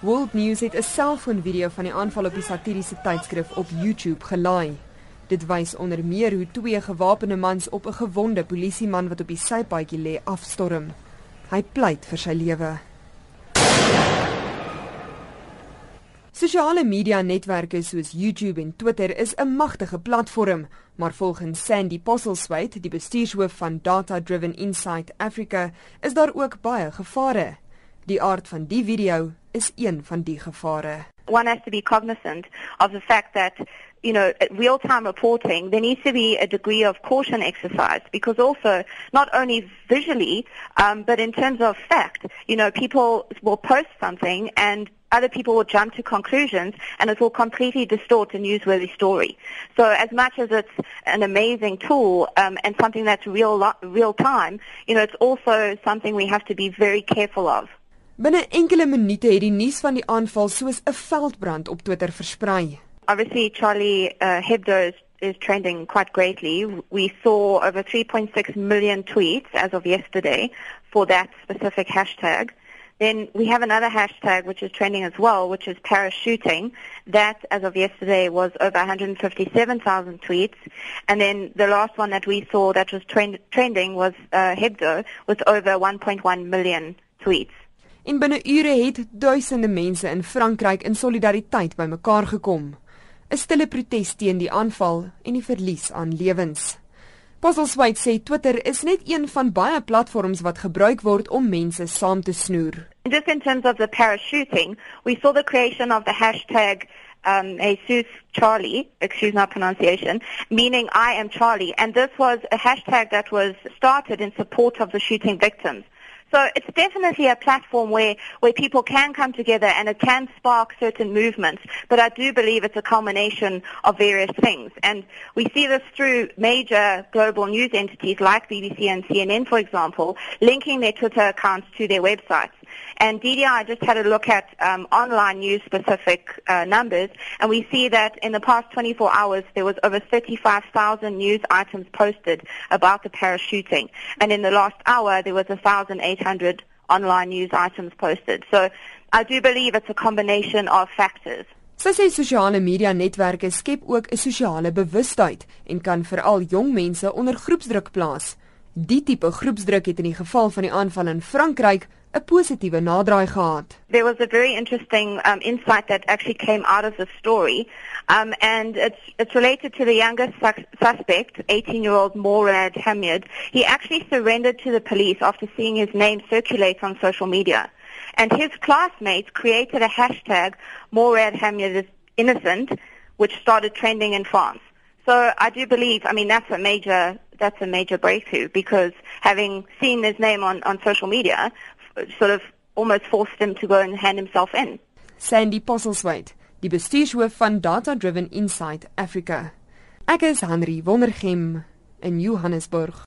World News het 'n selfoonvideo van die aanval op die satiriese tydskrif op YouTube gelaai. Dit wys onder meer hoe twee gewapende mans op 'n gewonde polisieman wat op die sypaadjie lê afstorm. Hy pleit vir sy lewe. Sosiale media netwerke soos YouTube en Twitter is 'n magtige platform, maar volgens Sandy Postlethwaite, die bestuurshoof van Data Driven Insight Africa, is daar ook baie gevare. Die aard van die video is een van die gevare. One has to be cognizant of the fact that you know, real-time reporting, there needs to be a degree of caution exercised because also not only visually, um, but in terms of fact, you know, people will post something and other people will jump to conclusions and it will completely distort a newsworthy story. So as much as it's an amazing tool um, and something that's real, real time, you know, it's also something we have to be very careful of. Binne enkele minute het die nuus van die aanval soos 'n veldbrand op Twitter versprei. Obviously Charlie uh, Hebdo is, is trending quite greatly. We saw over 3.6 million tweets as of yesterday for that specific hashtag. Then we have another hashtag which is trending as well, which is parachuting. That, as of yesterday, was over 157,000 tweets. And then the last one that we saw that was trend- trending was uh, Hebdo, with over 1.1 million tweets. En binne ure het duisende mense in Frankryk in solidariteit bymekaar gekom. 'n Stille protes teen die aanval en die verlies aan lewens. Postleswyk sê Twitter is net een van baie platforms wat gebruik word om mense saam te snoer. Just in terms of the parachuting, we saw the creation of the hashtag um, Jesus Charlie, excuse my pronunciation, meaning I am Charlie. And this was a hashtag that was started in support of the shooting victims. So it's definitely a platform where, where people can come together and it can spark certain movements. But I do believe it's a culmination of various things. And we see this through major global news entities like BBC and CNN, for example, linking their Twitter accounts to their websites. And DDI just had a look at um, online news specific uh, numbers, and we see that in the past 24 hours there was over 35,000 news items posted about the parachuting, and in the last hour there was 1,800 online news items posted. So I do believe it's a combination of factors. Sy sê sosiale media netwerke skep ook 'n sosiale bewustheid en kan veral jong mense onder groepsdruk plaas. Die tipe groepsdruk het in die geval van die aanval in Frankryk gehad. There was a very interesting um, insight that actually came out of the story, um, and it's it's related to the youngest su suspect, 18-year-old Morad Hamid. He actually surrendered to the police after seeing his name circulate on social media, and his classmates created a hashtag Morad Hamid is innocent, which started trending in France. So I do believe, I mean, that's a major that's a major breakthrough because having seen his name on, on social media sort of almost forced him to go and hand himself in. Sandy Postlethwaite, die bestuurshoof van Data Driven Insight Africa. Ek is Henry Wondergem in Johannesburg.